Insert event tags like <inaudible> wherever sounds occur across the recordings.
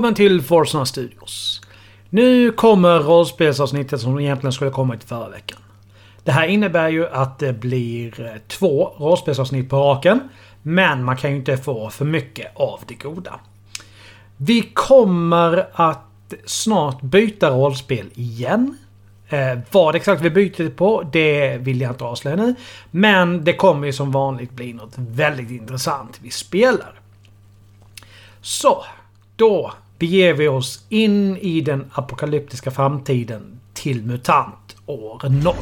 Välkommen till Forsna Studios. Nu kommer rollspelsavsnittet som egentligen skulle kommit förra veckan. Det här innebär ju att det blir eh, två rollspelsavsnitt på raken. Men man kan ju inte få för mycket av det goda. Vi kommer att snart byta rollspel igen. Eh, vad exakt vi byter på, det vill jag inte avslöja nu. Men det kommer ju som vanligt bli något väldigt intressant vi spelar. Så, då beger vi oss in i den apokalyptiska framtiden till MUTANT år 0.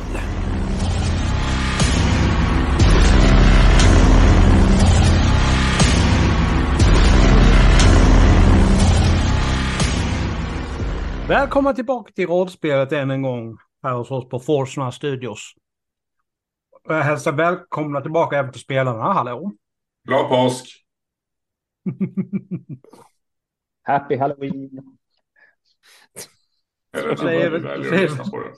Välkomna tillbaka till rådspelet än en gång här hos oss på Forsna Studios. Jag hälsar välkomna tillbaka även till spelarna. Hallå! Glad påsk! <laughs> Happy Halloween! Säger väl- du väljer säger- att lyssna på det.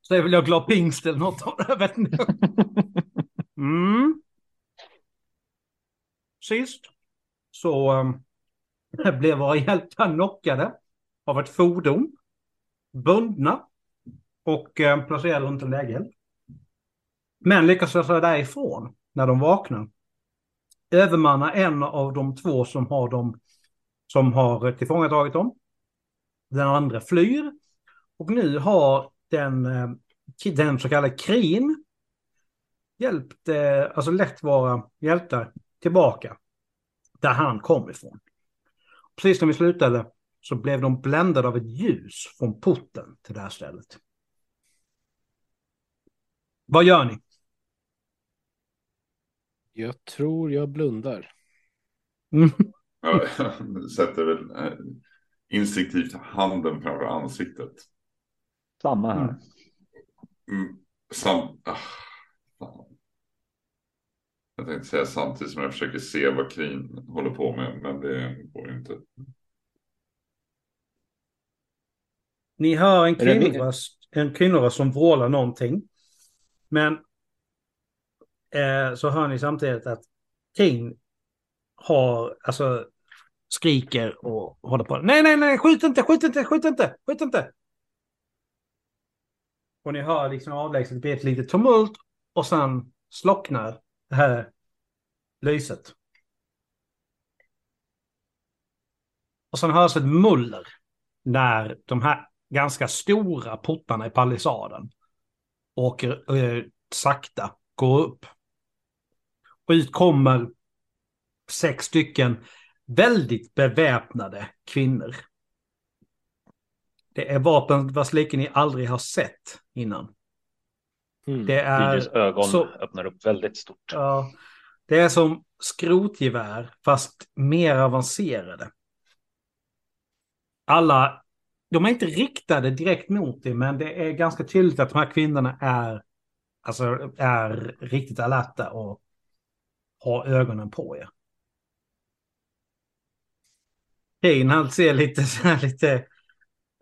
Så är väl jag glad pingst eller något av det. Jag vet inte. Mm. Sist så um, <laughs> blev våra hjältar knockade av ett fordon. Bundna och um, placerade runt en lägenhet. Men lyckas ta sig därifrån när de vaknar. Övermanna en av de två som har dem som har tillfångatagit dem. Den andra flyr. Och nu har den, eh, den så kallade Krin hjälpt, eh, alltså lett våra hjältar tillbaka där han kom ifrån. Precis när vi slutade så blev de bländade av ett ljus från porten till det här stället. Vad gör ni? Jag tror jag blundar. Mm. Jag <laughs> sätter väl eh, instinktivt handen framför ansiktet. Samma här. Mm. Mm, sam ah, fan. Jag tänkte säga samtidigt som jag försöker se vad Krin håller på med, men det går ju inte. Ni hör en kvinnoröst, en kvinnoröst som vrålar någonting. Men eh, så hör ni samtidigt att King har, alltså skriker och håller på. Nej, nej, nej, skjut inte, skjut inte, skjut inte, skjut inte. Och ni hör liksom avlägset blir ett litet tumult och sen slocknar det här lyset. Och sen hörs ett muller när de här ganska stora portarna i palissaden åker eh, sakta går upp. Och ut kommer sex stycken väldigt beväpnade kvinnor. Det är vapen vars like ni aldrig har sett innan. Mm. Det är, Vigges ögon så- öppnar upp väldigt stort. ja, det är som skrotgevär fast mer avancerade. Alla, de är inte riktade direkt mot dig men det är ganska tydligt att de här kvinnorna är, alltså, är riktigt alerta och har ögonen på er. Han ser lite så här lite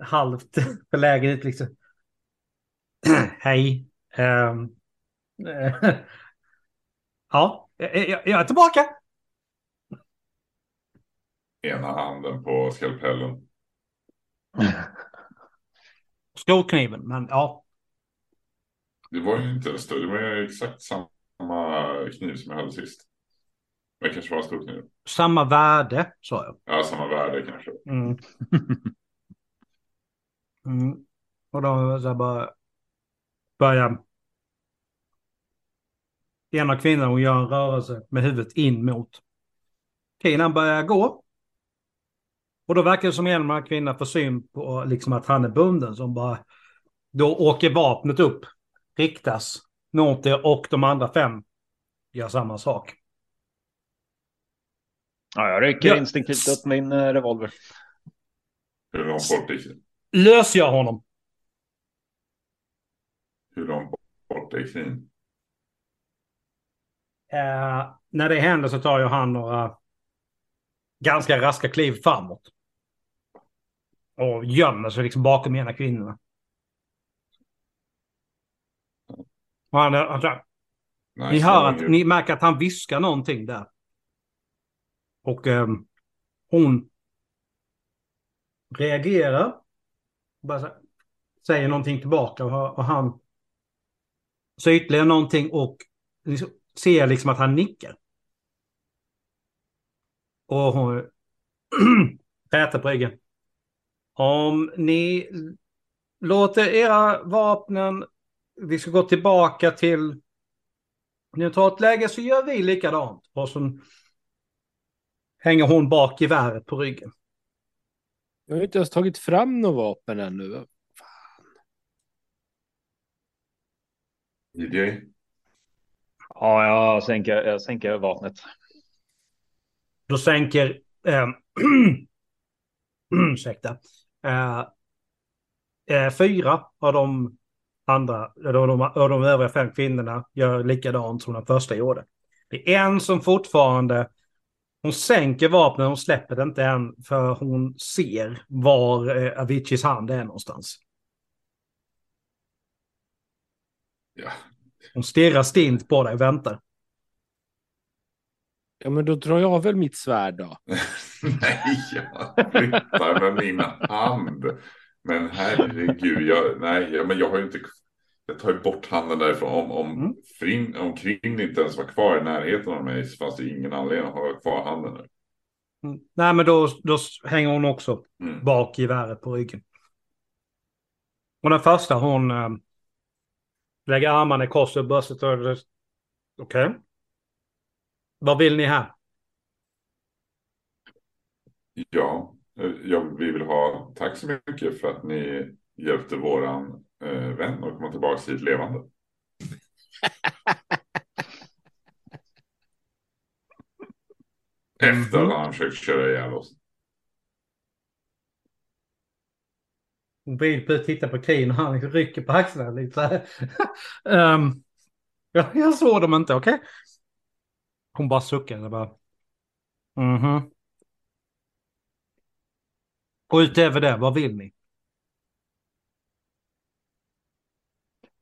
halvt förlägen ut liksom. <clears throat> Hej. Ehm, eh, <laughs> ja, jag, jag, jag är tillbaka. Ena handen på skalpellen. <clears throat> Skrotkniven, men ja. Det var ju inte en stor, det var ju exakt samma kniv som jag hade sist. Men det kanske var en stor kniv. Samma värde, sa jag. Ja, samma värde kanske. Mm. <laughs> Mm. Och då så bara börjar ena kvinnan hon gör en rörelse med huvudet in mot Kane börjar gå. Och då verkar det som en av kvinnorna får syn på liksom att han är bunden som bara då åker vapnet upp, riktas mot det och de andra fem gör samma sak. Ja, jag rycker Ja. instinktivt upp min eh, revolver. Hur långt bort är, Lösgör honom. hur långt bort är Krin? Eh, när det händer så tar ju han några ganska raska kliv framåt. Och gömmer sig liksom bakom ena kvinnorna. Och han, han, han, Nej, ni hör att, ni märker att han viskar någonting där. Och eh, hon reagerar. Bara så här, säger någonting tillbaka och, och han så ytterligare någonting och liksom ser liksom att han nickar. Och hon <clears throat> rätar på ryggen. Om ni låter era vapnen, vi ska gå tillbaka till neutralt läge så gör vi likadant. Och så hänger hon bak geväret på ryggen. Jag har inte ens tagit fram något vapen ännu. DJ. Ja, jag sänker, jag sänker vapnet. Då sänker... Eh, <clears throat> ursäkta. Eh, eh, fyra av de andra, av de, av de övriga fem kvinnorna gör likadant som den första gjorde. Det är en som fortfarande... Hon sänker vapnet, hon släpper det inte än för hon ser var eh, Aviciis hand är någonstans. Ja. Hon stirrar stint på dig och väntar. Ja, men då drar jag väl mitt svärd då. <laughs> nej, jag flyttar med min hand. Men herregud, jag, nej, men jag har ju inte... Jag tar ju bort handen därifrån. Om, om, Mm. Frin, om Kring inte ens var kvar i närheten av mig så fanns det ingen anledning att ha kvar handen. Nu. Mm. Nej, men då, då hänger hon också Mm. bak i geväret på ryggen. Och den första hon äh, lägger armarna i kors över bröstet. Okej. Okay. Vad vill ni här? Ja, eh, jag, vi vill ha tack så mycket för att ni hjälpte våran eh, vän att komma tillbaka hit levande. <laughs> Efter att han försökt köra ihjäl oss. Brad tittar på Kane och han rycker på axlarna lite så här. um, ja, jag såg dem inte, okej? Okay? Hon bara suckar och bara... Mhm. Och utöver det, vad vill ni?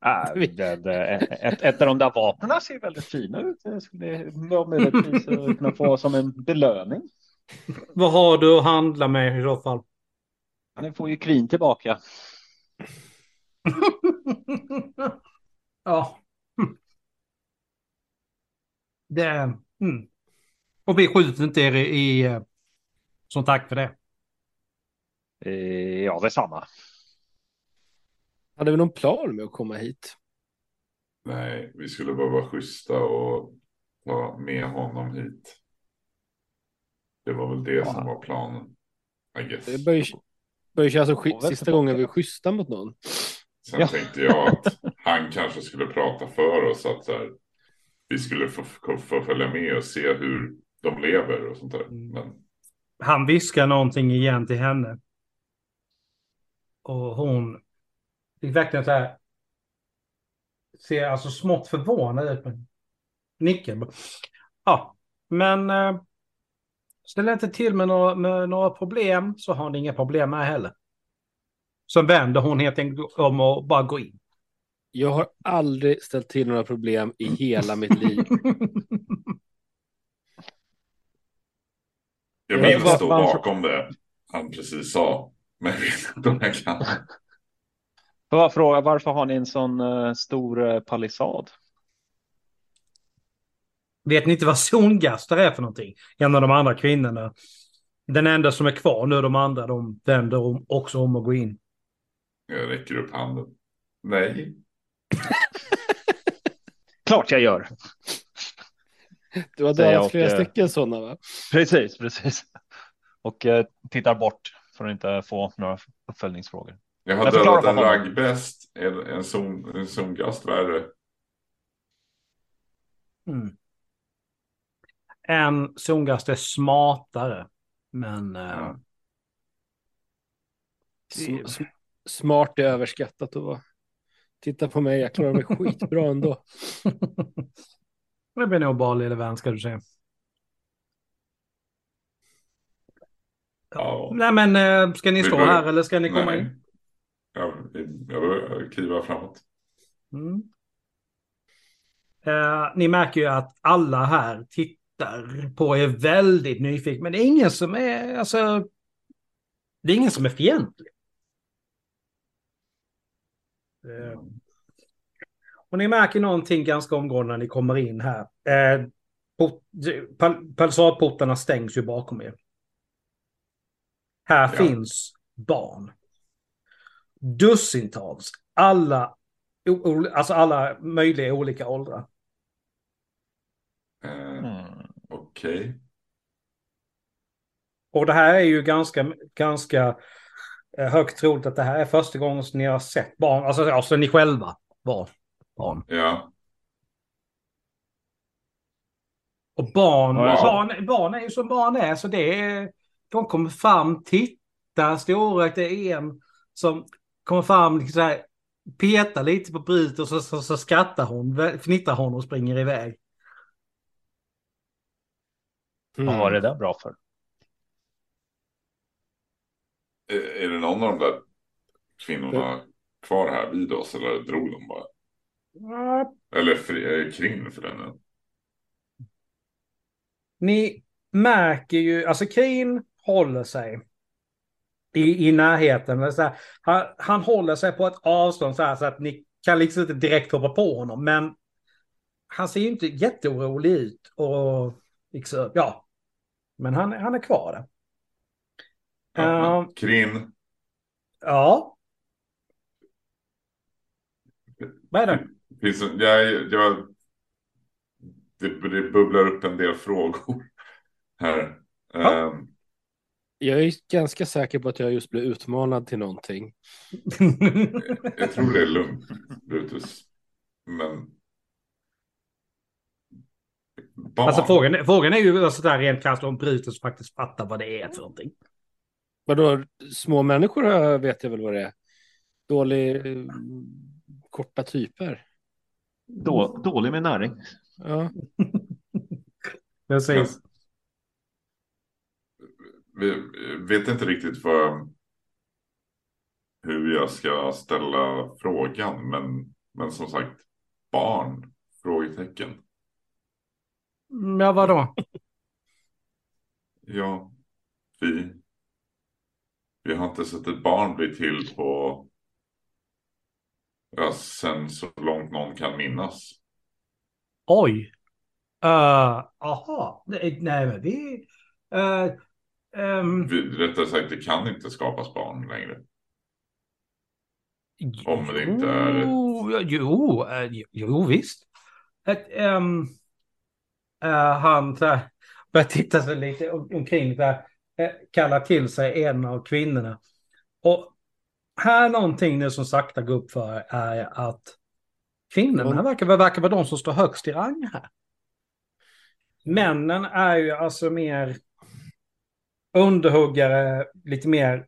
Ah, det, det, ett, ett av de där vapnen ser väldigt fina ut. Det skulle möjligtvis kunna få som en belöning. Vad har du att handla med i så fall? Ni får ju Krin tillbaka. <laughs> ja. Det... Mm. Och vi skjuter inte er i, i som tack för det. Eh, ja, detsamma. Hade vi någon plan med att komma hit? Nej, vi skulle bara vara schyssta och ta med honom hit. Det var väl det Ja. som var planen. I guess. Det börjar, börjar kännas som sk- sista gången vi är schyssta mot någon. Sen Ja. tänkte jag att han kanske skulle prata för oss. Att så här, vi skulle få, få, få följa med och se hur de lever och sånt där. Mm. Men Han viskar någonting igen till henne. Och hon det är verkligen så här. Ser alltså smått förvånad ut. men Nickar. Ja, men eh, ställ inte till med några, med några problem så har ni inga problem med heller. Så vänder hon helt enkelt om och bara går in. Jag har aldrig ställt till några problem i hela mitt liv. <laughs> jag Ja, vill stå bakom det han precis sa. Men jag vet inte om jag kan. Får jag fråga varför har ni en sån eh, stor uh, palissad? Vet ni inte vad zongastar är för någonting? En av de andra kvinnorna. Den enda som är kvar nu, de andra, de vänder om, också om och går in. Jag räcker upp handen. Nej. <laughs> Klart jag gör. Du har dödat och, flera eh, stäcken sådana va? Precis, precis. Och eh, tittar bort för att inte få några uppföljningsfrågor. Jag har Jag dödat en raggbäst. En, en, zon, en zongast värre. Mm. En zongast är smartare. Men... eh, Ja. Sm- smart är överskattat att vara. Titta på mig, jag klarar mig skitbra ändå. <laughs> det blir nog bra lille vän ska du se. Ja. Nej men eh, ska ni stå här eller ska ni komma in? Jag, jag kliva framåt. Mm. Eh, ni märker ju att alla här tittar på er väldigt nyfiket. Men det är ingen som är, alltså... Det är ingen som är fientlig. Eh, Och ni märker någonting ganska omgående när ni kommer in här. Eh, pal- Palisadportarna stängs ju bakom er. Här Ja. finns barn. Dussintals. Alla, alltså alla möjliga olika åldrar. Eh, Mm. Okej. Och det här är ju ganska, ganska eh, högt troligt att det här är första gången som ni har sett barn. Alltså, alltså ni själva var barn. Ja. Och barn, ja. barn, barn är ju som barn är. Så det är, de kommer fram, tittar storögt. Det är en som kommer fram, liksom så här, petar lite på Bryt och så, så, så skrattar hon, fnittrar hon och springer iväg. Vad var det där bra för? Är, är det någon av de där kvinnorna kvar här vid oss eller drog de bara? Eller fri, eh, kring för den. Ni märker ju, alltså Krin håller sig i, i närheten. Så här, han, han håller sig på ett avstånd så här så att ni kan liksom inte direkt hoppa på honom. Men han ser ju inte jätteorolig ut. Och liksom, ja. Men han, han är kvar där. Ja, men Krin, ja. Vad är det? finns, jag, jag, det, det bubblar upp en del frågor här. Ja. Ehm, Jag är ganska säker på att jag just blev utmanad till någonting. <laughs> jag tror det är lugnt, Brutus. Men... Barn. alltså frågan, frågan är ju alltså där rent krasst om Brutus faktiskt fattar vad det är för någonting. Vadå, små människor vet jag väl vad det är. Dålig, eh, korta typer. Då, dålig med näring. Ja. <laughs> Precis. Vi vet inte riktigt vad, hur jag ska ställa frågan. Men, men som sagt, barn? Frågetecken. Ja, vadå? <laughs> Ja, vi, vi har inte sett ett barn bli till på ja, sen så långt någon kan minnas. Oj. Uh, aha. Nej, men vi... Uh, um, Vi, rättare sagt, det kan inte skapas barn längre. Om det inte är- Jo, jo, eh, jo, visst. Ett, ehm, eh, han så här, börjar titta sig lite om- omkring, så här, eh, kallar till sig en av kvinnorna. Och här någonting nu som sakta går upp för är att kvinnorna Ja. verkar, verkar vara de som står högst i rang här. Männen är ju alltså mer underhuggare, lite mer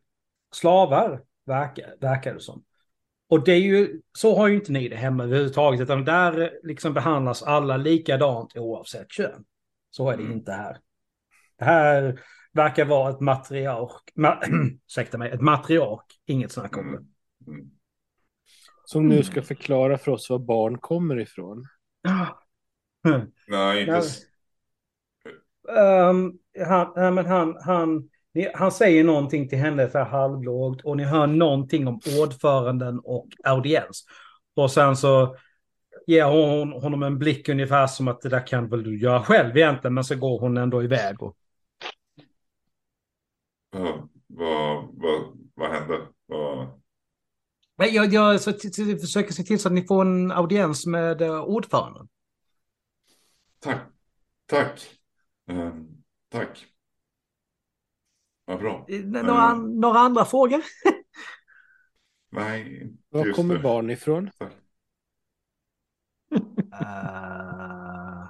slavar, verkar, verkar det som. Och det är ju, så har ju inte ni det hemma överhuvudtaget, utan där liksom behandlas alla likadant oavsett kön. Så är det Mm. inte här. Det här verkar vara ett matriark, ma, <clears throat> ursäkta mig, ett matriark, inget snack om det. Mm. Mm. Som nu ska förklara för oss var barn kommer ifrån. Nej, inte... Ja. Han, nej, men han, han, ni, han säger någonting till henne så här halvlågt och ni hör någonting om ordföranden och audiens. Och sen så ger hon honom en blick ungefär som att det där kan väl du göra själv egentligen, men så går hon ändå iväg. Och, Ja, vad, vad, vad hände? Vad... Nej, jag, jag så, försöker se till så att ni får en audiens med uh, ordföranden. Tack. Tack. Ehm, tack. Vad bra. Eh, Några, Mm. några andra frågor? <laughs> Nej, Var kommer det. barn ifrån? Eh,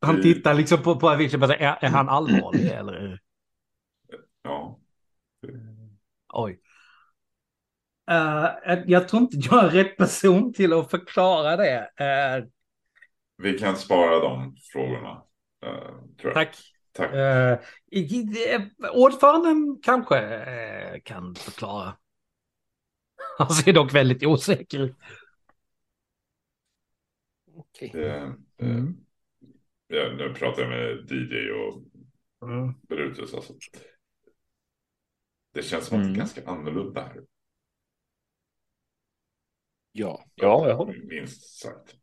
han tittar liksom på, på Avicii och bara, är, är han allvarlig <clears throat> eller? Ja. Oj. Eh, jag tror inte jag är rätt person till att förklara det. Eh, Vi kan spara de frågorna. tror jag. tack. Tack. Uh, ordföranden kanske eh, kan förklara. <laughs> Han ser dock väldigt osäker ut. Okej. Eh, eh, Mm. ja, nu pratar jag med DJ och Mm. Brutus. Alltså. Det känns som att det Mm. är ganska annorlunda här. Ja. Ja, jag håller Minst sagt.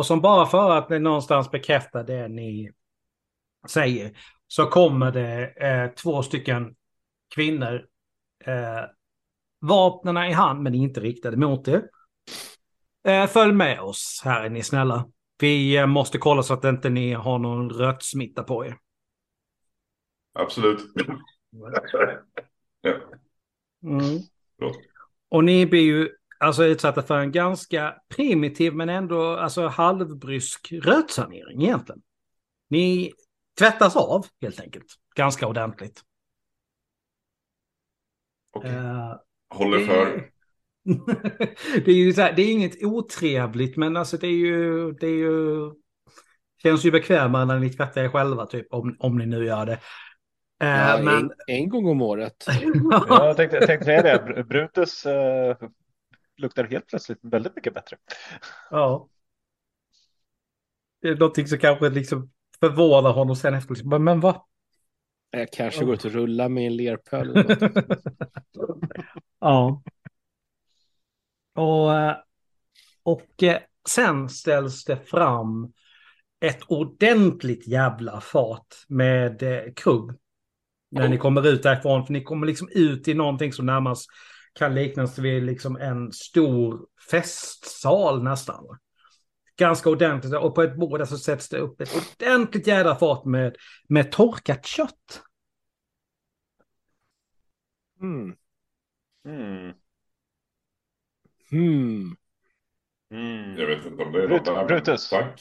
Och som bara för att ni någonstans bekräftar det ni säger så kommer det eh, två stycken kvinnor. Eh, vapnen i hand men inte riktade mot er. Eh, följ med oss här är ni snälla. Vi eh, måste kolla så att inte ni har någon rötsmitta på er. Absolut. ja, <laughs> Mm. Och ni blir ju alltså utsatta för en ganska primitiv men ändå alltså halvbrysk rötsanering egentligen. Ni tvättas av helt enkelt. Ganska ordentligt. Okej. Eh, Håller för. <laughs> det är ju så här, det är inget otrevligt men alltså det är ju, det är ju, känns ju bekvämare när ni tvättar er själva typ om, om ni nu gör det. Eh, Ja, men, en, en gång om året. <laughs> Ja, jag tänkte, jag tänkte säga det. Br- Brutus eh, luktar helt plötsligt väldigt mycket bättre. ja. Det är någonting som kanske liksom förvånar honom sen efter. Liksom, men, men vad? Jag kanske går ut och rullar med en lerpöl. <laughs> Ja. Och, eh, och eh, sen ställs det fram ett ordentligt jävla fat med eh, krubb. När ni kommer ut därifrån, för ni kommer liksom ut i någonting som närmast kan liknas vid liksom en stor festsal nästan. Ganska ordentligt, och på ett bord så sätts det upp ett ordentligt jävla fat med, med torkat kött. Mm. Mm. Hmm. Mm. Jag vet inte om det är Brut- något. Brutus. Tack.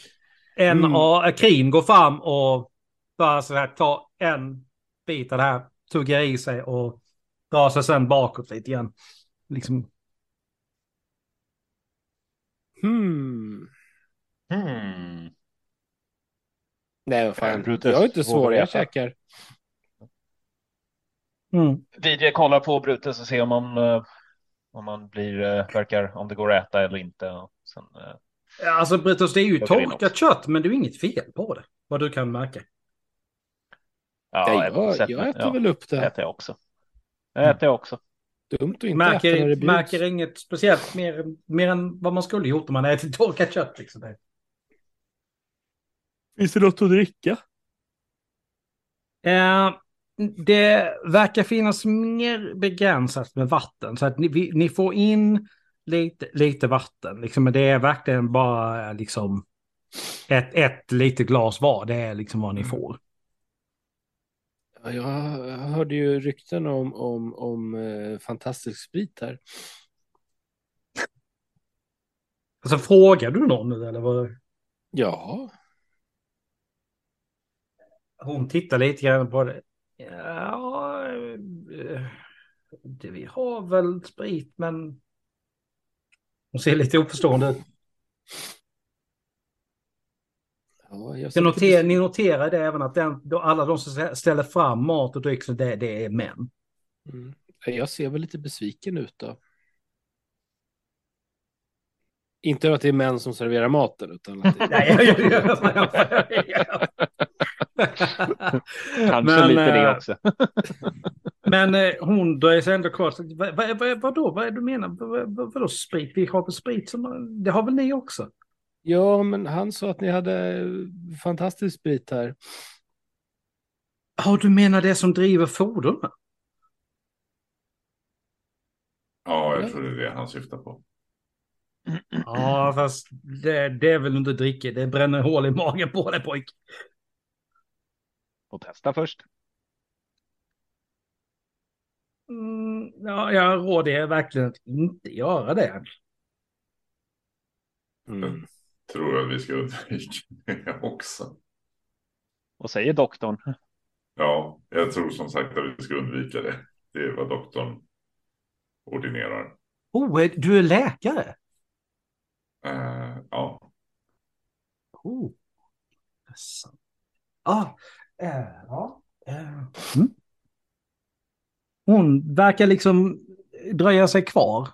En Mm. av Krim går fram och bara så här tar en bit av det här, tuggar i sig och drar sig sen bakåt lite grann. Liksom, Hmm. Hmm. Nej, vad fan. Jag är inte vågar svår, jag äta. käkar. mm. DJ kollar på Brutus och ser om man, eh, om man blir, eh, verkar, om det går att äta eller inte. Och Sen, eh, Ja, Alltså Brutus, det är ju torkat kött, men det är inget fel på det. Vad du kan märka. ja, Ja, jag, har jag, jag äter ja, väl upp det det. äter jag också. Det äter jag också. Dumt att inte äta när det Märker, bjuds. märker inget speciellt mer, mer än vad man skulle gjort om man ätit torkat kött. Liksom. Finns det något att dricka? Eh, det verkar finnas mer begränsat med vatten. Så att ni, vi, ni får in lite, lite vatten. Liksom, men det är verkligen bara liksom, ett, ett litet glas var. Det är liksom vad ni får. Ja, Jag hörde ju rykten om, om, om eh, fantastisk sprit här. Alltså frågar du någon nu eller? Vad? Ja, Hon tittar lite grann på det. Ja, eh, det, vi har väl sprit men... Hon ser lite oförstående ut. Ja noter, ni noterar det även att den, då alla de som ställer fram mat och dryck, det, det är män. Mm. Jag ser väl lite besviken ut då. Inte att det är män som serverar maten, utan att det <laughs> är... Kanske lite det också. <laughs> Men hon dröjer sig ändå kvar. Vad, vad, vad, vadå, vad är du menar? Vad, vad, vadå sprit? Vi har väl sprit som, det har väl ni också? Ja, men han sa att ni hade eh, fantastisk sprit här. Ja, du menar det som driver fordonen? Ja, jag Ja. tror det är det han syftar på. Ja, fast det, det är väl inte dricka. Det bränner hål i magen på dig pojk. Och testa först. Mm, ja, jag råder er verkligen att inte göra det. Mm. Tror att vi ska undvika det <laughs> också. Och säger doktorn. Ja, jag tror som sagt att vi ska undvika det. Det är vad doktorn ordinerar. Oh, du är läkare? Eh, ja, Oh. intressant. Ah, ja. eh, mm. Hon verkar liksom dröja sig kvar.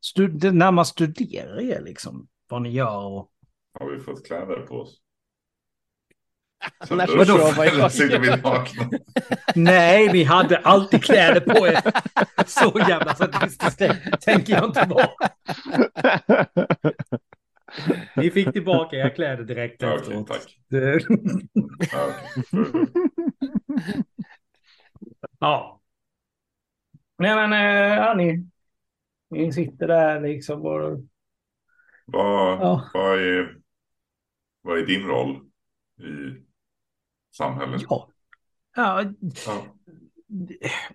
Stud närmast studerar er liksom. Vad ni gör och... har vi fått kläder på oss? <laughs> Så Annars Vadå? vad sitter vi nakna. <laughs> Nej, ni hade alltid kläder på er. <laughs> Så jävla sadistiskt tänker jag inte vara. Ni fick tillbaka era kläder direkt Ja, okej, efteråt. tack. Det- Ja, okej. Ja. Nej men, eh, ja, ni, ni sitter där liksom och... Vad, Ja. vad, är, vad är din roll i samhället? Ja. Ja, Ja.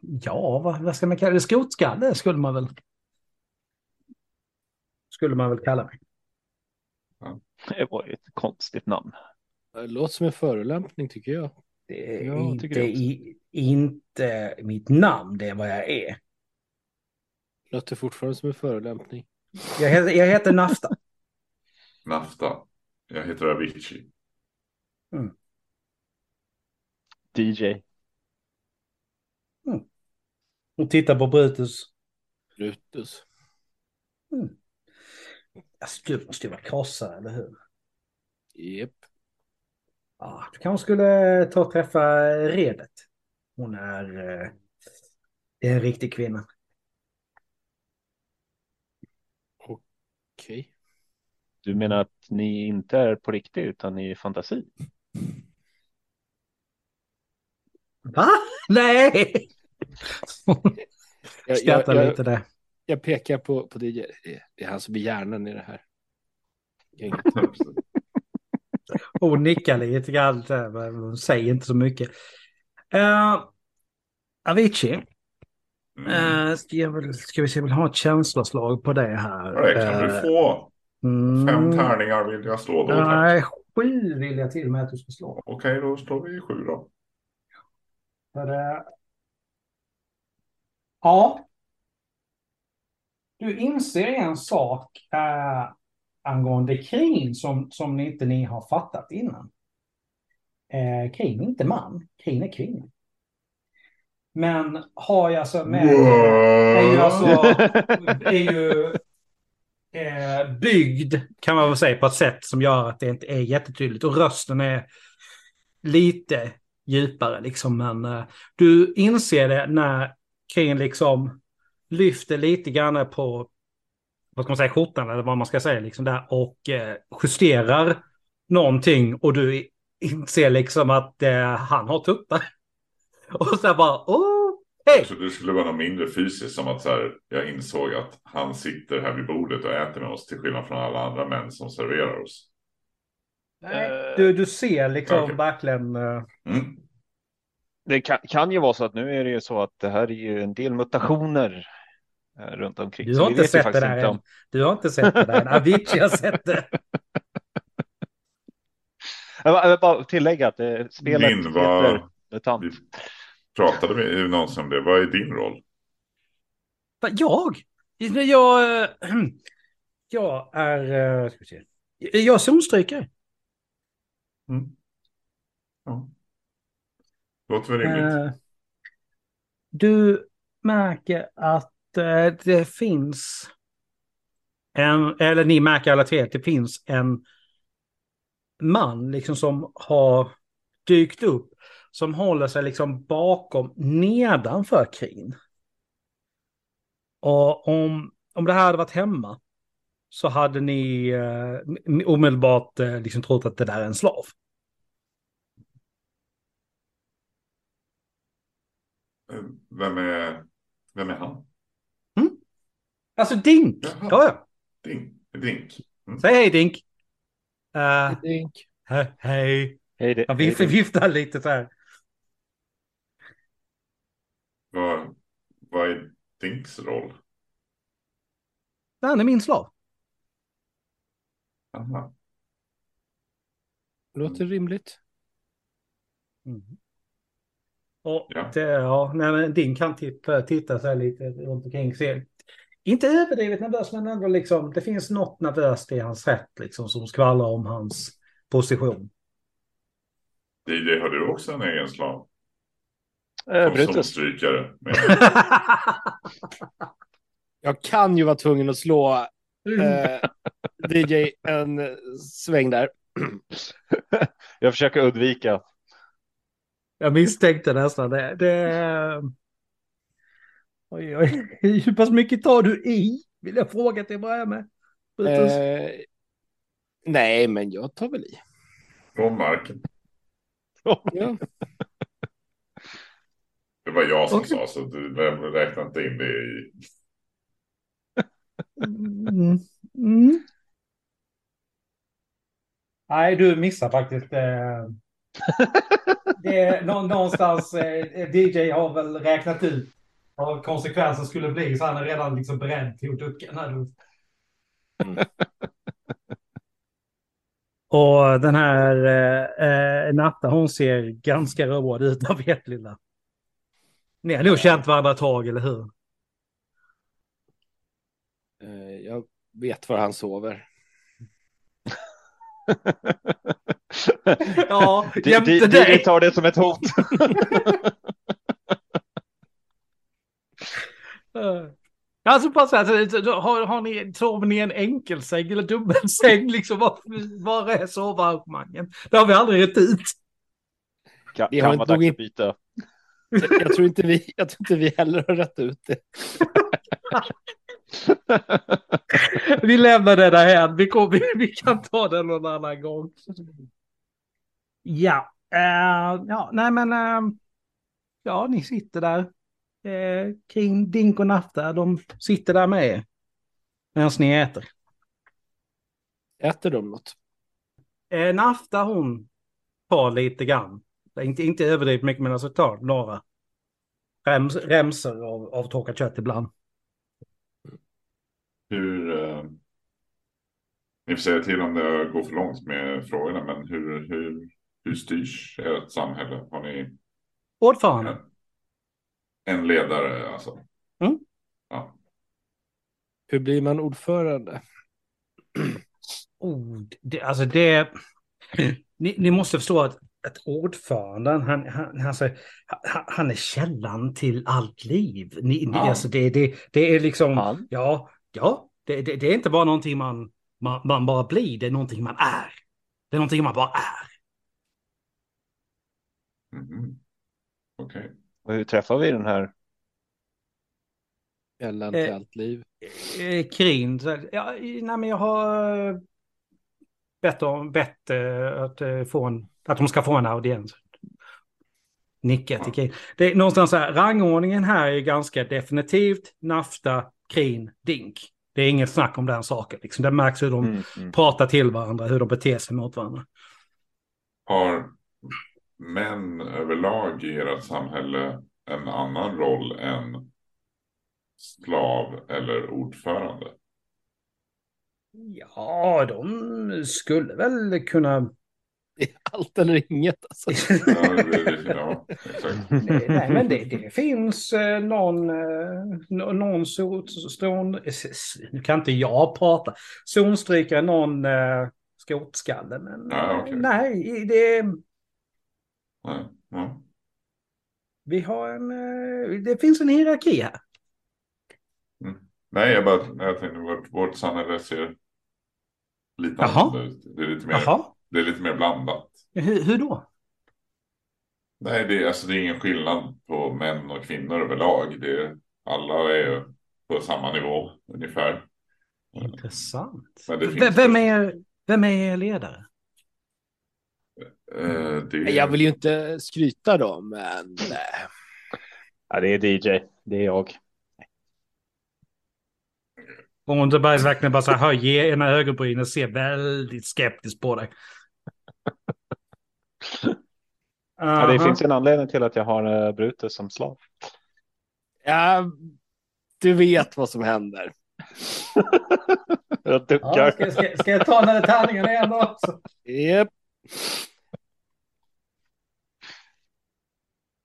ja vad, vad ska man kalla det? Skotskalle skulle man väl... Skulle man väl kalla mig. Det var ju ett konstigt namn. Det låter som en förolämpning tycker jag. Det är Ja, jag inte, i, inte mitt namn, det är vad jag är. Låter fortfarande som en förolämpning. Jag heter, jag heter Nafta. Nafta. Jag heter Avicii. DJ. Och tittar på Brutus. Brutus. Alltså, du måste ju vara krossad, eller hur? Jep. Ja, du kanske skulle ta och träffa Redet. Hon är, eh, det är en riktig kvinna. Okej. Du menar att ni inte är på riktigt utan i fantasi? Va? Nej! Jag, Skrattar jag, lite där. jag pekar på, på DJ. Det- Det är han som är hjärnan i det här. Hon nickar lite grann, hon säger inte så mycket. Uh, Avicii, Mm. uh, ska, jag väl, ska vi se, jag vill ha ett känsloslag på det här. Ja, det kan du Eh, få. Mm, Fem tärningar vill jag slå då. tack. Nej, sju vill jag till med att du ska slå. Okej, då slår vi sju då. För det... Ja. Du inser en sak äh, angående Krin som, som ni inte ni har fattat innan. Eh, Krin är inte man, Krin är kvinna. Men har jag alltså med... Är ju alltså... <laughs> Är ju eh, byggd, kan man väl säga, på ett sätt som gör att det inte är jättetydligt. Och rösten är lite djupare liksom. Men eh, du inser det när Kane liksom lyfter lite grann på, vad ska man säga, skjortan eller vad man ska säga liksom där och eh, justerar någonting och du inser liksom att eh, han har tuppar. <laughs> Och så bara, åh, hej! Jag trodde det skulle vara något mindre fysiskt som att så här, jag insåg att han sitter här vid bordet och äter med oss till skillnad från alla andra män som serverar oss. Nej, Du, du ser liksom Okej. verkligen... eh, Mm. Det kan, kan ju vara så att nu är det ju så att det här är ju en del mutationer eh, runt omkring. Du har inte sett det inte än. Du har inte sett det där än. Avicii har sett det. <laughs> Jag vill bara tillägga att eh, spelet Min var- heter MUTANT. Vi pratade med någonsin om det. Vad är din roll? Jag? Jag, eh, <clears throat> jag är... eh, Ska vi se. Jag är zonstrykare. Mm. Ja. Låter väl rimligt. Eh, Du märker att det finns en, eller ni märker alla tre att det finns en man liksom som har dykt upp som håller sig liksom bakom nedanför Krin. Och om, om det här hade varit hemma så hade ni eh, omedelbart eh, liksom trott att det där är en slav. Eh, Vem är, vem är han? Alltså Dink! Jaha. Ja, ja. Dink. Dink. Säg hej Dink! Uh, Dink. he hej! Hej, det, Han hej, viftar lite så här. Vad, vad är Dinks roll? Han är min slav. Aha. Låter rimligt. Och Ja. det, ja, nej, men Dink kan titta, titta så här lite runt omkring. Se. Inte överdrivet nervös, men ändå liksom, det finns något nervöst i hans rätt liksom, som skvallrar om hans position. DJ, har du också en egen slav? Eh, Brutus. <laughs> Jag kan ju vara tvungen att slå eh, DJ en sväng där. <clears throat> Jag försöker undvika. Jag misstänkte nästan det. det... Oj, oj. <laughs> Hur pass mycket tar du i? Vill jag fråga till att börja med. Eh, nej, men jag tar väl i. Från marken. Ja. Det var jag som Okej. sa så du räknar inte in det i. Mm. Mm. Nej, du missar faktiskt. Eh, <laughs> det är nå- någonstans, eh, DJ har väl räknat ut vad konsekvensen skulle bli, så han är redan liksom beredd till att ducka när du... Mm. Och den här eh, eh, Natta, hon ser ganska road ut <laughs> av ert lilla. Ni har nog känt varandra ett tag, eller hur? Eh, jag vet var han sover. <laughs> Ja, jämte du, du dig. tar det som ett hot. Eh, Alltså bara så här, har, har ni, sover ni i en enkelsäng eller dubbelsäng? <laughs> Liksom, var, var är sovarrangemangen? Det har vi aldrig rätt ut. Kan, kan vara dags att byta. Jag, tror inte vi, jag tror inte vi heller har rätt ut det. Vi lämnar det där vi, vi, kan ta det någon annan gång. Ja, eh, ja nej men eh, ja, ni sitter där eh, kring Dink och Nafta. De sitter där med er medan ni äter. Äter de något? Nafta hon tar lite grann. Inte, inte överdrivet mycket men alltså tar några rems, remsor av, av torkat kött ibland. Hur. Eh, ni får säga till om det går för långt med frågorna, men hur, hur, hur styrs ert samhälle? Har ni Ordförande. en, en ledare alltså? Mm. Ja. Hur blir man ordförande? <clears throat> Oh, det, alltså det... <clears throat> Ni, ni måste förstå att, att ordföranden, han, han, alltså, han, han är källan till allt liv. Ni, ni, Ja. alltså det, det, det är liksom... Han? Ja, ja det, det, det är inte bara någonting man, man, man bara blir, det är någonting man är. Det är någonting man bara är. Mhm. Okej. Och hur träffar vi den här? Källan Eh. till allt liv. Eh, Krin, ja, nej men jag har eh, bett, om, bett att, eh, få en, att de ska få en audiens. Nicka till Krin. Det är någonstans så här, rangordningen här är ganska definitivt Nafta, Krin, Dink. Det är inget snack om den saken. Liksom. Det märks hur de Mm, mm. pratar till varandra, hur de beter sig mot varandra. Har män överlag i ert samhälle en annan roll än slav eller ordförande? Ja, de skulle väl kunna... Allt eller inget alltså. Ja, det, det, ja exakt. Nej, nej, men det, det finns eh, någon, eh, nå- någon sol, stån, eh, s- s- nu kan inte jag prata, zonstrykare, någon eh, skotskalle, men Ja, eh, okej. nej, det, Nej, ja. vi har en, eh, det finns en hierarki här. Nej, jag bara jag tänkte vårt, vårt samhälle ser lite Jaha. annorlunda ut. Det är lite mer, Jaha, det är lite mer blandat. hur, hur då? Nej, det är, alltså, det är ingen skillnad på män och kvinnor överlag. Det är, alla är på samma nivå ungefär. Intressant. V- vem, är, vem är er ledare? Eh, det Jag vill ju inte skryta då, men eh, Ja, det är DJ. Det är jag. Och Underberg verkligen bara så här höjer ena ögonbrynen och ser väldigt skeptiskt på dig. Ja, det finns en anledning till att jag har uh, Brutus som slav. ja, du vet vad som händer. Jag Ja, duckar. ska, ska, ska jag ta den här tärningen igen också? Yep.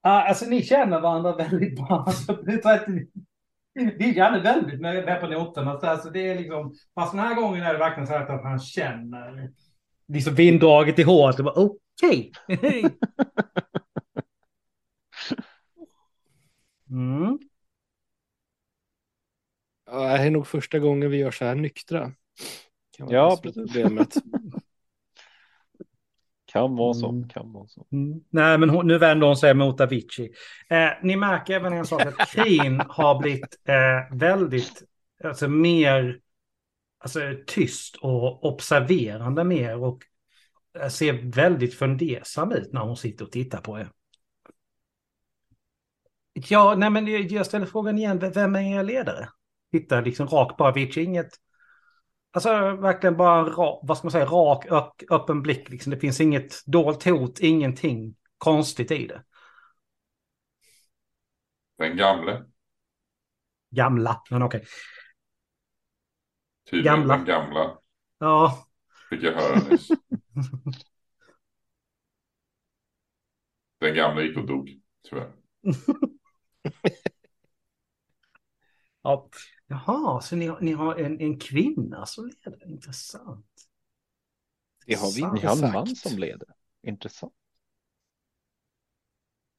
Ja, alltså ni känner varandra väldigt bra. Alltså, det är väldigt med, med på noterna. Så Alltså, det är liksom, fast den här gången är det verkligen så här att han känner liksom vinddraget i håret. och bara, Okej. <laughs> Mm. Ja, det är nog första gången vi gör så här nyktra. Ja, precis. Problemet. <laughs> Kan vara så. Mm. Kan vara så. Mm. Nej, men hon, nu vänder hon sig mot Avicii. Eh, ni märker även en sak att Krin <laughs> har blivit eh, väldigt, alltså mer alltså, tyst och observerande mer och eh, ser väldigt fundersam ut när hon sitter och tittar på er. Ja, nej men jag- ställer frågan igen, vem är er ledare? Tittar liksom rakt på Avicii, inget... Alltså verkligen bara en rak, vad ska man säga, rak, öppen blick. Liksom. Det finns inget dolt hot, ingenting konstigt i det. Den gamle. Gamla, men okej. Tydligen Gamla. den gamla. Ja, Fick jag höra nyss. <laughs> Den gamla gick och dog. Tyvärr. <laughs> ja. Jaha, så ni, har- ni har en, en kvinna som ledare, intressant. Det har vi Sant. Ni inte har en man som leder. Intressant.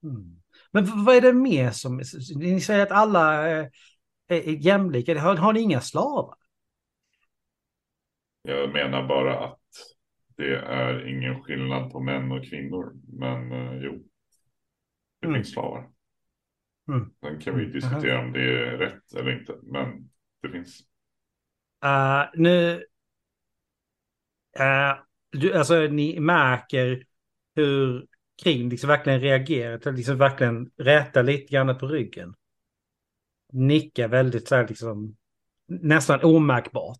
Mm. Men vad är det mer som... Ni säger att alla eh, är, är jämlika. Har, har ni inga slavar? Jag menar bara att det är ingen skillnad på män och kvinnor. Men eh, jo, det Mm. finns slavar. Mm. Sen kan vi diskutera om det är rätt eller inte. Men det finns. Eh, nu... eh, du, alltså ni märker hur Kring liksom verkligen reagerar. Liksom verkligen rätar lite grann på ryggen. Nickar väldigt så här liksom... Nästan omärkbart.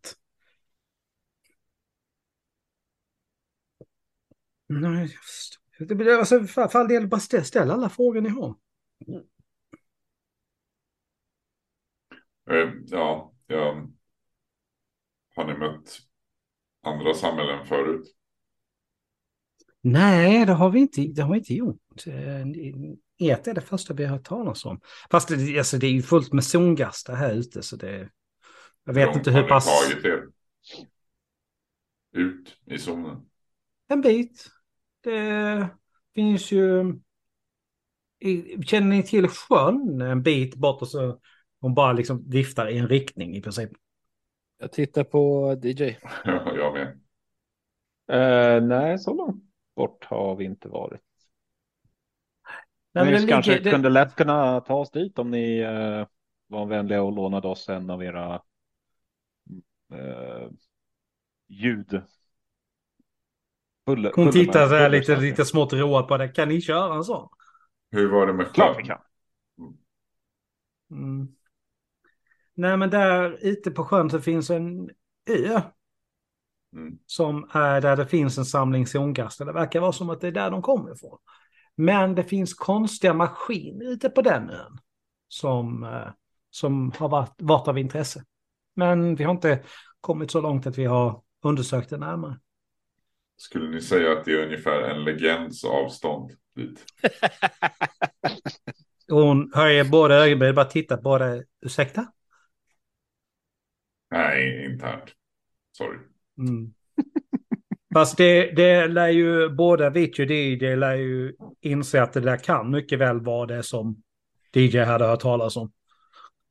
Nej, jag förstår. Alltså, för, all del, bara ställ, alla frågor ni har. Ja, ja. Har ni mött andra samhällen förut? Nej, det har vi inte, det har vi inte gjort. Eh, Ert är det första vi har hört talas om. Fast det, alltså, det är ju fullt med zongastar här ute så det... Jag vet Långt inte hur pass... tagit er ut i zonen? En bit. Det finns ju... Känner ni till sjön en bit bort och så hon bara liksom viftar i en riktning i princip. Jag tittar på DJ. <laughs> Ja, jag med. Eh, nej, så långt bort har vi inte varit. Nej, men det kanske ligger, det, kunde lätt kunna ta oss dit om ni eh, var vänliga och lånade oss en av era eh, ljud. Buller, hon tittar så här lite, lite smått road på det. Kan ni köra en sån? Hur var det med Klart vi sjön? kan. Mm. Nej, men där ute på sjön så finns en ö Mm. som är där det finns en samling zongaster. Det verkar vara som att det är där de kommer ifrån. Men det finns konstiga maskiner ute på den ön som, eh, som har varit, varit av intresse. Men vi har inte kommit så långt att vi har undersökt det närmare. Skulle ni säga att det är ungefär en legends avstånd dit? Och <laughs> Hon höjer båda ögonbrynen, bara tittar på det. Ursäkta? Nej, internt. Sorry. Mm. <laughs> Fast det, det lär ju både Avicii och DJ lär ju inse att det där kan mycket väl vara det som DJ hade hört talas om.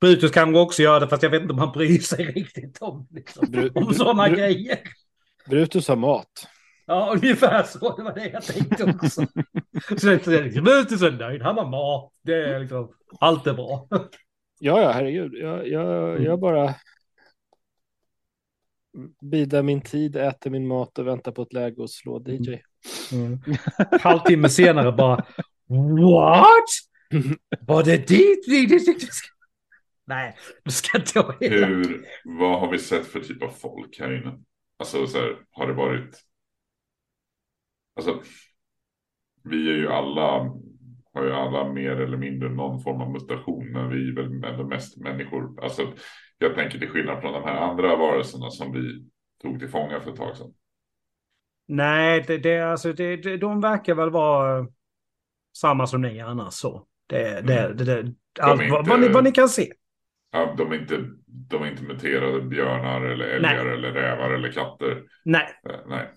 Brutus kan också göra det fast jag vet inte om han bryr sig <laughs> riktigt om, liksom, om sådana Bru- grejer. Brutus har mat. Ja, ungefär så. Det var det jag tänkte också. så det är liksom, Brutus är nöjd, han har mat. Det är liksom, allt är bra. Ja, ja, herregud. Jag, jag, jag bara bidar min tid, äter min mat och väntar på ett läge att slå DJ. Mm. <laughs> Halvtimme senare bara What? <laughs> Var det dit. Nej, du ska inte vara elak. Hur, vad har vi sett för typ av folk här inne? Alltså så här, har det varit... Alltså, vi är ju alla, har ju alla mer eller mindre någon form av mutation, men vi är väl ändå mest människor. Alltså, jag tänker till skillnad från de här andra varelserna som vi tog till fånga för ett tag sedan. Nej, det, det, alltså, det, det, de verkar väl vara samma som ni annars så. Det, det, Mm. det, det, allt, är vad, inte- vad, ni, vad ni kan se. Ja, de, är inte, de är inte muterade björnar eller älgar eller rävar eller katter. Nej, Eh, Nej.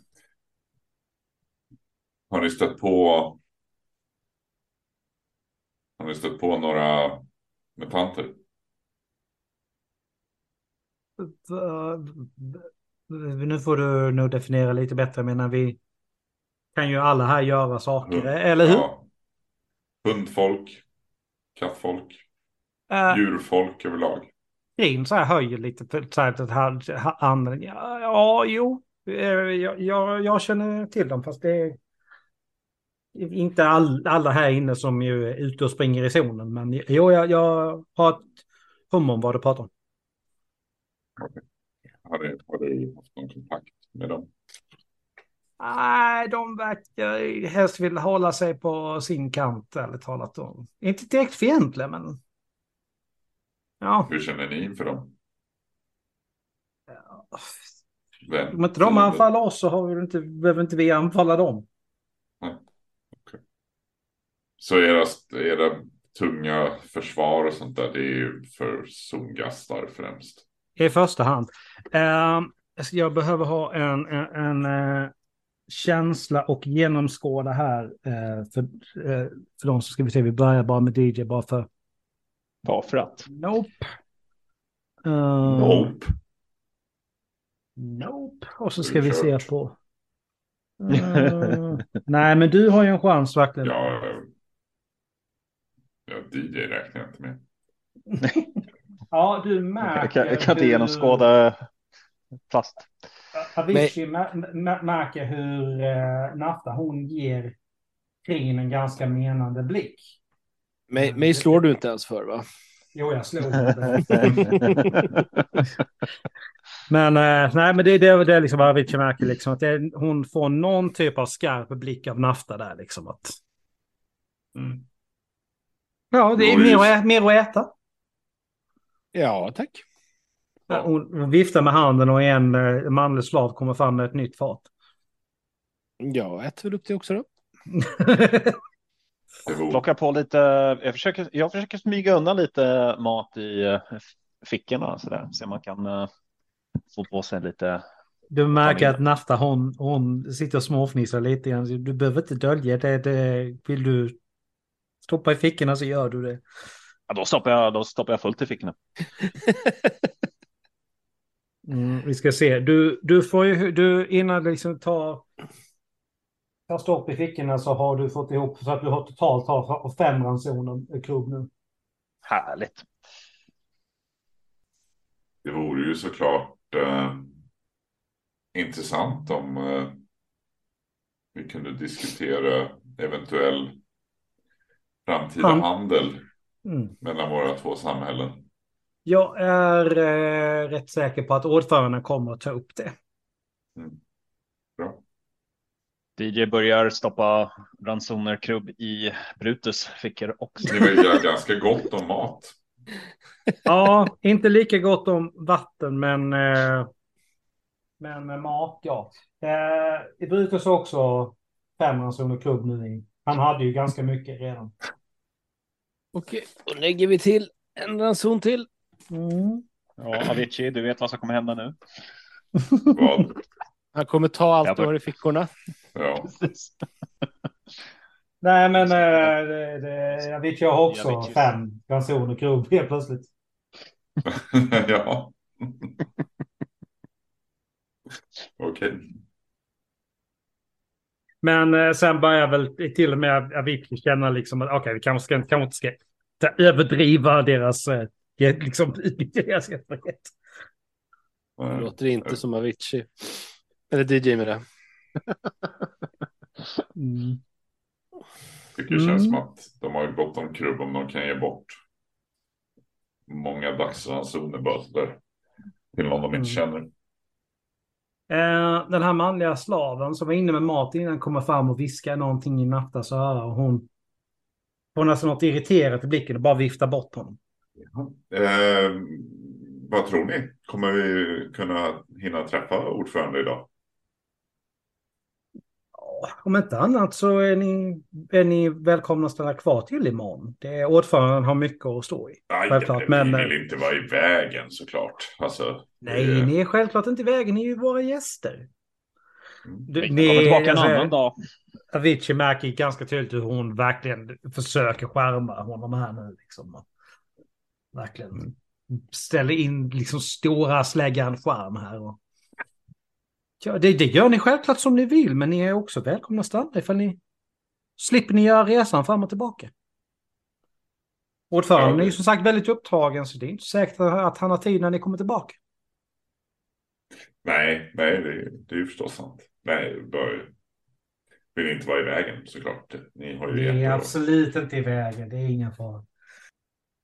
Har ni stött på Har ni stött på några mutanter? nu får du nog definiera lite bättre. Menar vi kan ju alla här göra saker, eller hur? Ja. Hundfolk, kattfolk, Uh, djurfolk överlag. Grin så här höjer lite för att han, han, ja, ja, jo, eh, jag, jag, jag känner till dem, fast det inte all, alla här inne som ju är ute och springer i zonen, men jo, jag, jag har ett hum om vad du pratar om. Har du, har du haft någon kontakt med dem? Nej, de verkar helst vilja hålla sig på sin kant, ärligt talat. Och, inte direkt fientliga, men... Ja. Hur känner ni inför dem? Om inte de anfaller oss så har vi inte, behöver inte vi anfalla dem. Så era, era tunga försvar och sånt där, det är ju för zongastar främst? I första hand. Uh, jag behöver ha en, en, en uh, känsla och genomskåda här. Uh, för, uh, för de så ska vi se, vi börjar bara med DJ bara för. Varför att? Nope. nope. Nope. Och så ska vi se på. nej, men du har ju en chans verkligen. Ja, ja DJ räknar jag inte med. <laughs> Ja, du märker... Jag kan, jag kan inte genomskåda plast. Avicii märker hur uh, Nafta, hon ger Krin en ganska menande blick. Mig, mig slår du inte ens för va? Jo, jag slog <laughs> Men uh, nej, men det, det, det är liksom vad Avicii märker liksom att det, hon får någon typ av skarp blick av Nafta där liksom att. Mm. Ja, det är mer, mer att äta. Ja, tack. Ja. Hon viftar med handen och en uh, manlig slav kommer fram med ett nytt fat. Jag äter väl upp det också då. <laughs> Plocka på lite, jag försöker, jag försöker smyga undan lite mat i uh, fickorna så där, så man kan uh, få på sig lite. Du märker att Nafta hon, hon sitter och småfnissar lite grann. Du behöver inte dölja det, det. Vill du stoppa i fickorna så gör du det. Ja, då stoppar jag, då stoppar jag fullt i fickorna. <laughs> mm, vi ska se. Du, du får ju, du innan liksom tar, tar stopp i fickorna så har du fått ihop så att du har totalt har fem ransoner klubb nu. Härligt. Det vore ju såklart eh, intressant om eh, vi kunde diskutera eventuell framtida Han... handel mm. mellan våra två samhällen. Jag är eh, rätt säker på att ordföranden kommer att ta upp det. Mm. Bra. DJ börjar stoppa ransonerkrubb i Brutus fickor också. Det var ju ganska gott om mat. <laughs> ja, inte lika gott om vatten, men, eh, men med mat, ja. Eh, I Brutus också fem ransonerkrubb nu i. Han hade ju ganska mycket redan. Okej, då lägger vi till en ranson till. Mm. Ja, Avicii, du vet vad som kommer hända nu. Vad? Han kommer ta allt du har i fickorna. Ja. Nej, men äh, det, det, Avicii har också Avicii. fem ransoner krubb helt plötsligt. <laughs> ja. Okej. Okay. Men eh, sen börjar väl till och med Avicii känna liksom att okej, okay, vi kanske, ska, kanske inte ska överdriva deras, eh, liksom, <laughs> deras erfarenhet. Det låter inte som Avicii. Eller DJ med det. <laughs> mm. Tycker det känns mm. som att de har ju gott om krubb om de kan ge bort många dagsransoner. Till någon de inte mm. känner. Eh, den här manliga slaven som var inne med mat innan kommer fram och viskar någonting i Nattas öra. Och hon får nästan alltså något irriterat i blicken och bara viftar bort honom. Eh, vad tror ni? Kommer vi kunna hinna träffa ordförande idag? Om inte annat så är ni, är ni välkomna att stanna kvar till imorgon. Det, ordföranden har mycket att stå i. Nej, självklart. Vi men, vill inte vara i vägen såklart. Alltså, nej, det... ni är självklart inte i vägen. Ni är ju våra gäster. Mm. Du, vi kommer tillbaka en annan dag. Avicii märker ganska tydligt hur hon verkligen försöker skärma honom här nu. Liksom. Verkligen mm. ställer in liksom stora släggan skärm här. Och... Ja, det, det gör ni självklart som ni vill, men ni är också välkomna att stanna ifall ni slipper ni göra resan fram och tillbaka. Ordföranden är ju som sagt väldigt upptagen, så det är inte säkert att han har tid när ni kommer tillbaka. Nej, nej, det, det är ju förstås sant. Nej, bör, vill inte vara i vägen såklart. Ni har ju Det är absolut inte i vägen, det är ingen fara.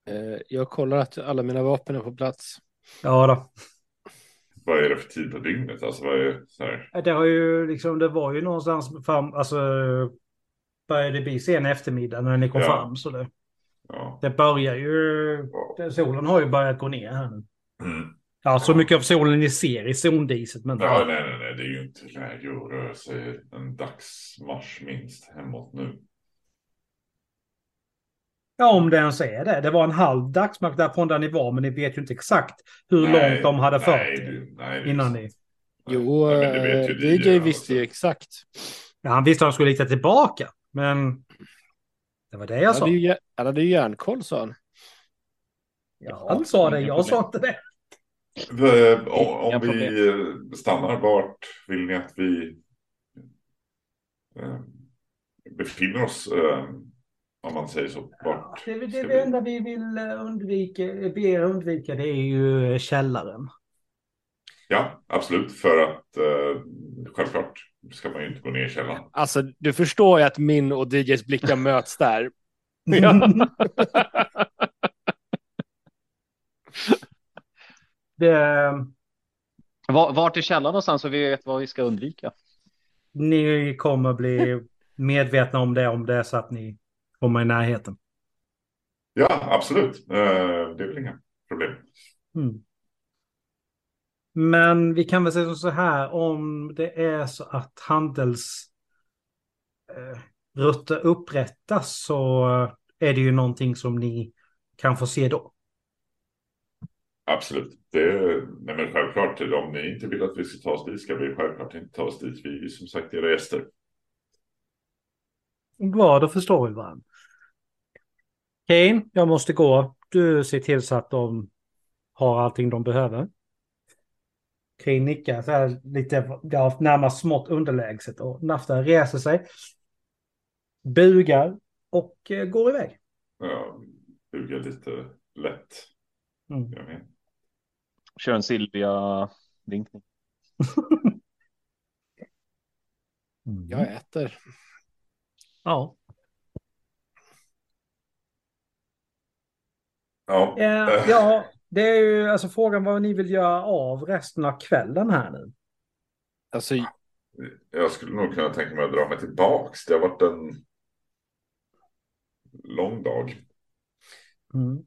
Eh, Jag kollar att alla mina vapen är på plats. Ja då. Vad är det för tid på dygnet? Alltså vad är så här? Det har ju liksom, det var ju någonstans fram, alltså började bli sen eftermiddag när ni kom Ja. fram. Så det, Ja. det börjar ju, Ja. solen har ju börjat gå ner här nu. Mm. Ja, så mycket av solen ni ser i zondiset. Men Ja, nej, nej, nej, det är ju inte läge att röra sig en dagsmarsch minst hemåt nu. Ja, om det ens är det. Det var en halv dagsmark därifrån där ni var, men ni vet ju inte exakt hur Nej, långt de hade nej, fört nej, är innan ni... Jo, Nej, eh, DJ alltså. visste ju exakt. Ja, han visste att han skulle hitta tillbaka, men... Det var det jag Han sa. ju, han hade ju järnkoll sa han. Ja, han sa det, jag sa inte det. Eh, Om, vi stannar, vart vill ni att vi eh, befinner oss? Eh, om man säger så. Vart Det, det, det vi? enda vi vill eh, undvika, be er undvika, det är ju källaren. Ja, absolut. För att eh, självklart ska man ju inte gå ner i källaren. Alltså, du förstår ju att min och DJs blickar <laughs> möts där. <laughs> Ja. det, Var- Vart är källan någonstans så vi vet vad vi ska undvika? ni kommer bli medvetna om det om det är så att ni kommer i närheten. Ja, absolut. Eh, det är väl inga problem. Mm. Men vi kan väl säga så här, om det är så att handels eh, upprättas så är det ju någonting som ni kan få se då. Absolut. Det, nej men självklart, om ni inte vill att vi ska ta oss dit ska vi självklart inte ta oss dit. Vi är som sagt era gäster. Bra, då förstår vi varandra. Kane, jag måste gå. Du ser till så att de har allting de behöver. Kane nickar så här lite, ja, närmast smått underlägset och Nafta reser sig. Bugar och eh, går iväg. Ja, bugar lite lätt. Mm. Jag med. Kör en Silvia-vinkning. Mm. <laughs> Jag äter. Ja. Ja, Eh, ja, det är ju alltså frågan vad ni vill göra av resten av kvällen här nu. Alltså, jag skulle nog kunna tänka mig att dra mig tillbaks. Det har varit en lång dag. Mm.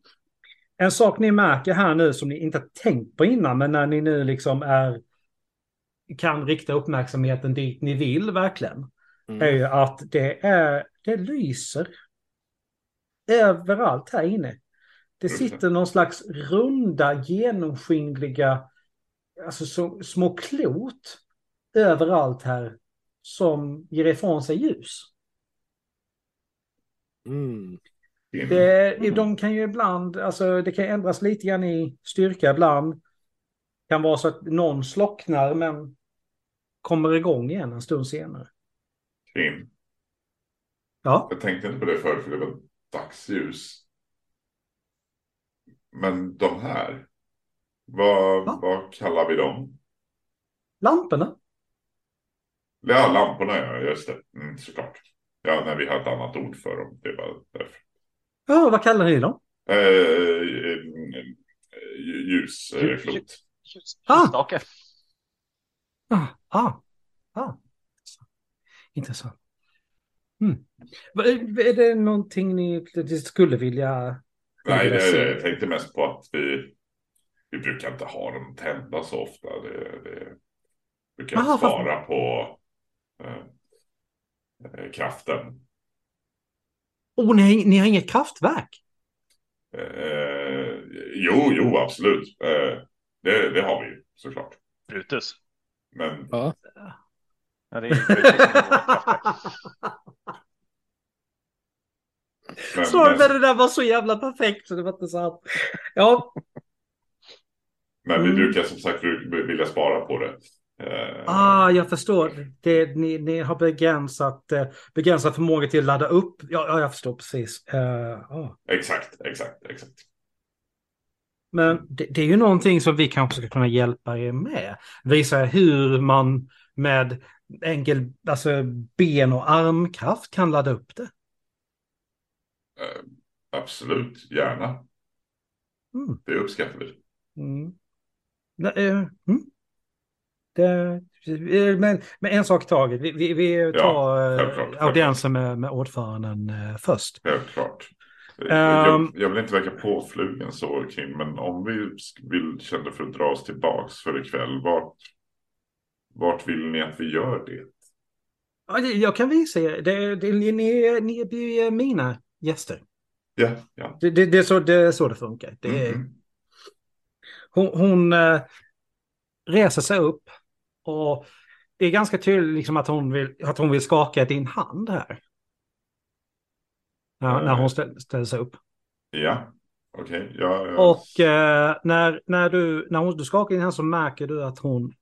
En sak ni märker här nu som ni inte tänkt på innan, men när ni nu liksom är kan rikta uppmärksamheten dit ni vill verkligen, är mm. ju att det är, det lyser överallt här inne. Det det. sitter någon slags runda, genomskinliga, alltså så, små klot överallt här som ger ifrån sig ljus. Mm. Det. De kan ju ibland, alltså det kan ändras lite grann i styrka ibland. Kan vara så att någon slocknar men kommer igång igen en stund senare. In. Ja, Jag tänkte inte på det förut för det var dagsljus. Men de här. Vad, Ja. vad kallar vi dem? lamporna. Ja, lamporna ja, just det. Mm, såklart. Ja, nej, vi har ett annat ord för dem. Det var därför. Ja, vad kallar ni dem? Eh, eh, ljus, eh, klot. Ah. Ljusstake. Ah, ah, ah. Intressant. Mm. Va- Är det någonting ni skulle vilja... Nej, det, jag tänkte mest på att vi, vi brukar inte ha dem tända så ofta. Det, det brukar Aha, spara på eh, kraften. Oh, ni, har- ni har inget kraftverk? Eh, jo, jo, absolut. Eh, det, det har vi ju såklart. Brutus. Men Ja. Ja, det är <laughs> ju Brutus som är vårt kraftverk. Men, Sorry, men det där var så jävla perfekt så det var inte sant. Ja, men vi Mm. brukar som sagt vilja spara på det. Eh, Ah, jag förstår. Det, ni, ni har begränsat, eh, begränsat förmåga till att ladda upp. Ja, ja jag förstår precis. Eh, ah. Exakt, exakt, exakt. Men det, det är ju någonting som vi kanske ska kunna hjälpa er med. Visa hur man med enkel alltså ben och armkraft kan ladda upp det. Eh, absolut, gärna. Mm. Det uppskattar vi. Mm. Det, eh, mm. det, eh, men, men en sak i taget. Vi, vi, vi tar eh, självklart, audiensen med, med ordföranden först. Självklart. Ehm. jag, jag vill inte verka påflugen så Kim, men om vi vill känna för att dra oss tillbaks för ikväll, vart, vart vill ni att vi gör det? Ja, det- Jag kan visa er. Det, det, ni, ni, ni blir mina gäster. Ja, ja. Det, det, det, är, så, det är så det funkar. Det är, Mhm. Hon, hon eh, reser sig upp och det är ganska tydligt liksom att, hon vill, att hon vill skaka din hand här. Ja, när hon ställ, ställer sig upp. Ja, okej. Ja, ja. Och eh, när, när, du, när hon, du skakar din hand så märker du att hon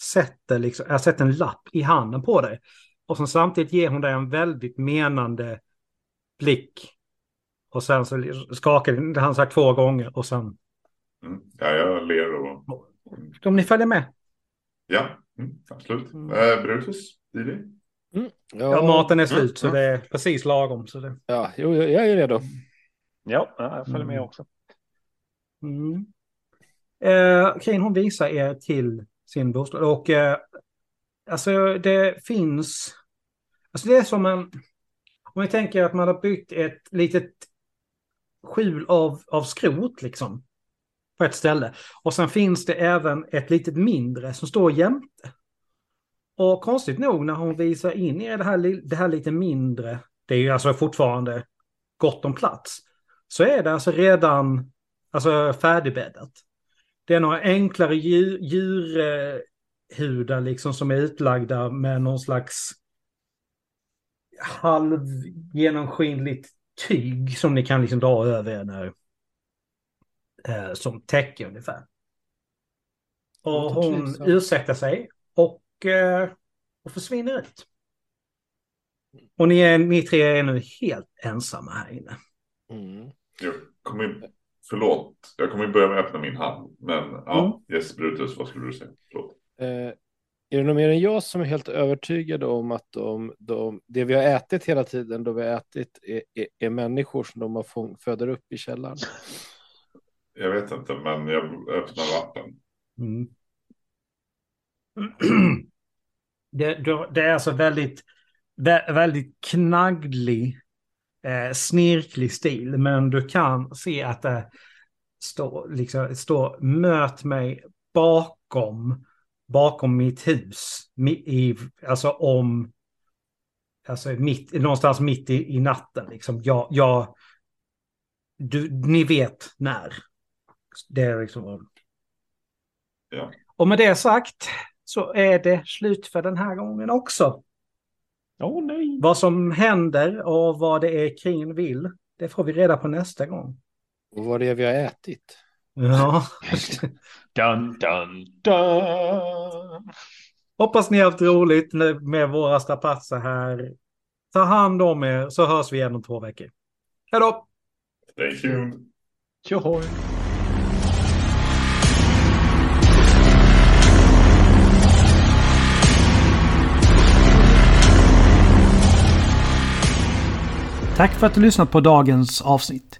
sätter, liksom, jag sätter en lapp i handen på dig. Och sen samtidigt ger hon dig en väldigt menande blick. Och sen så hand så här två gånger och sen... Mm. ja, jag ler och... Om ni följer med. Ja, mm, absolut. Mm. Eh, Brutus, Didi? Ja, maten är slut Mm, så mm. det är precis lagom. Så det... Ja, jo, jag är redo. Ja, ja, jag följer med Mm. också. Mm. Eh, Kane hon visar er till sin bostad och eh, alltså det finns, alltså det är som en, om vi tänker att man har byggt ett litet skjul av, av skrot liksom på ett ställe och sen finns det även ett litet mindre som står jämte. Och konstigt nog när hon visar in i det här, det här lite mindre, det är ju alltså fortfarande gott om plats, så är det alltså redan alltså färdigbäddat. Det är några enklare djur, djurhudar liksom som är utlagda med någon slags halv genomskinligt tyg som ni kan liksom dra över er när, eh, som täcke ungefär. Och hon ursäktar sig och, eh, och försvinner ut. Och ni, är, ni tre är nu helt ensamma här inne. Mm. Jag kommer. Förlåt, jag kommer börja med att öppna min hand. Men ja, yes, Brutus, vad skulle du säga? Förlåt. Eh, är det någon mer än jag som är helt övertygad om att de, de, det vi har ätit hela tiden, då vi har ätit, är, är, är människor som de har fång, föder upp i källaren? Jag vet inte, men jag öppnar lappen. Mm. <clears throat> Det, det är alltså väldigt, vä- väldigt knagglig, eh, snirklig stil. Men du kan se att det står, liksom, det står möt mig bakom, bakom mitt hus. I, alltså om, alltså mitt, någonstans mitt i, i natten. Liksom. Jag, jag, du, ni vet när. Det är liksom... Ja. Och med det sagt så är det slut för den här gången också. Åh nej. Vad som händer och vad det är Krin vill, det får vi reda på nästa gång. Och vad det är vi har ätit? Ja. <laughs> Dun, dun, dun. Hoppas ni har haft roligt med våra strapatser här. Ta hand om er så hörs vi igen om två veckor. Hej då! Stay tuned. Tjohoj. Tack för att du lyssnat på dagens avsnitt.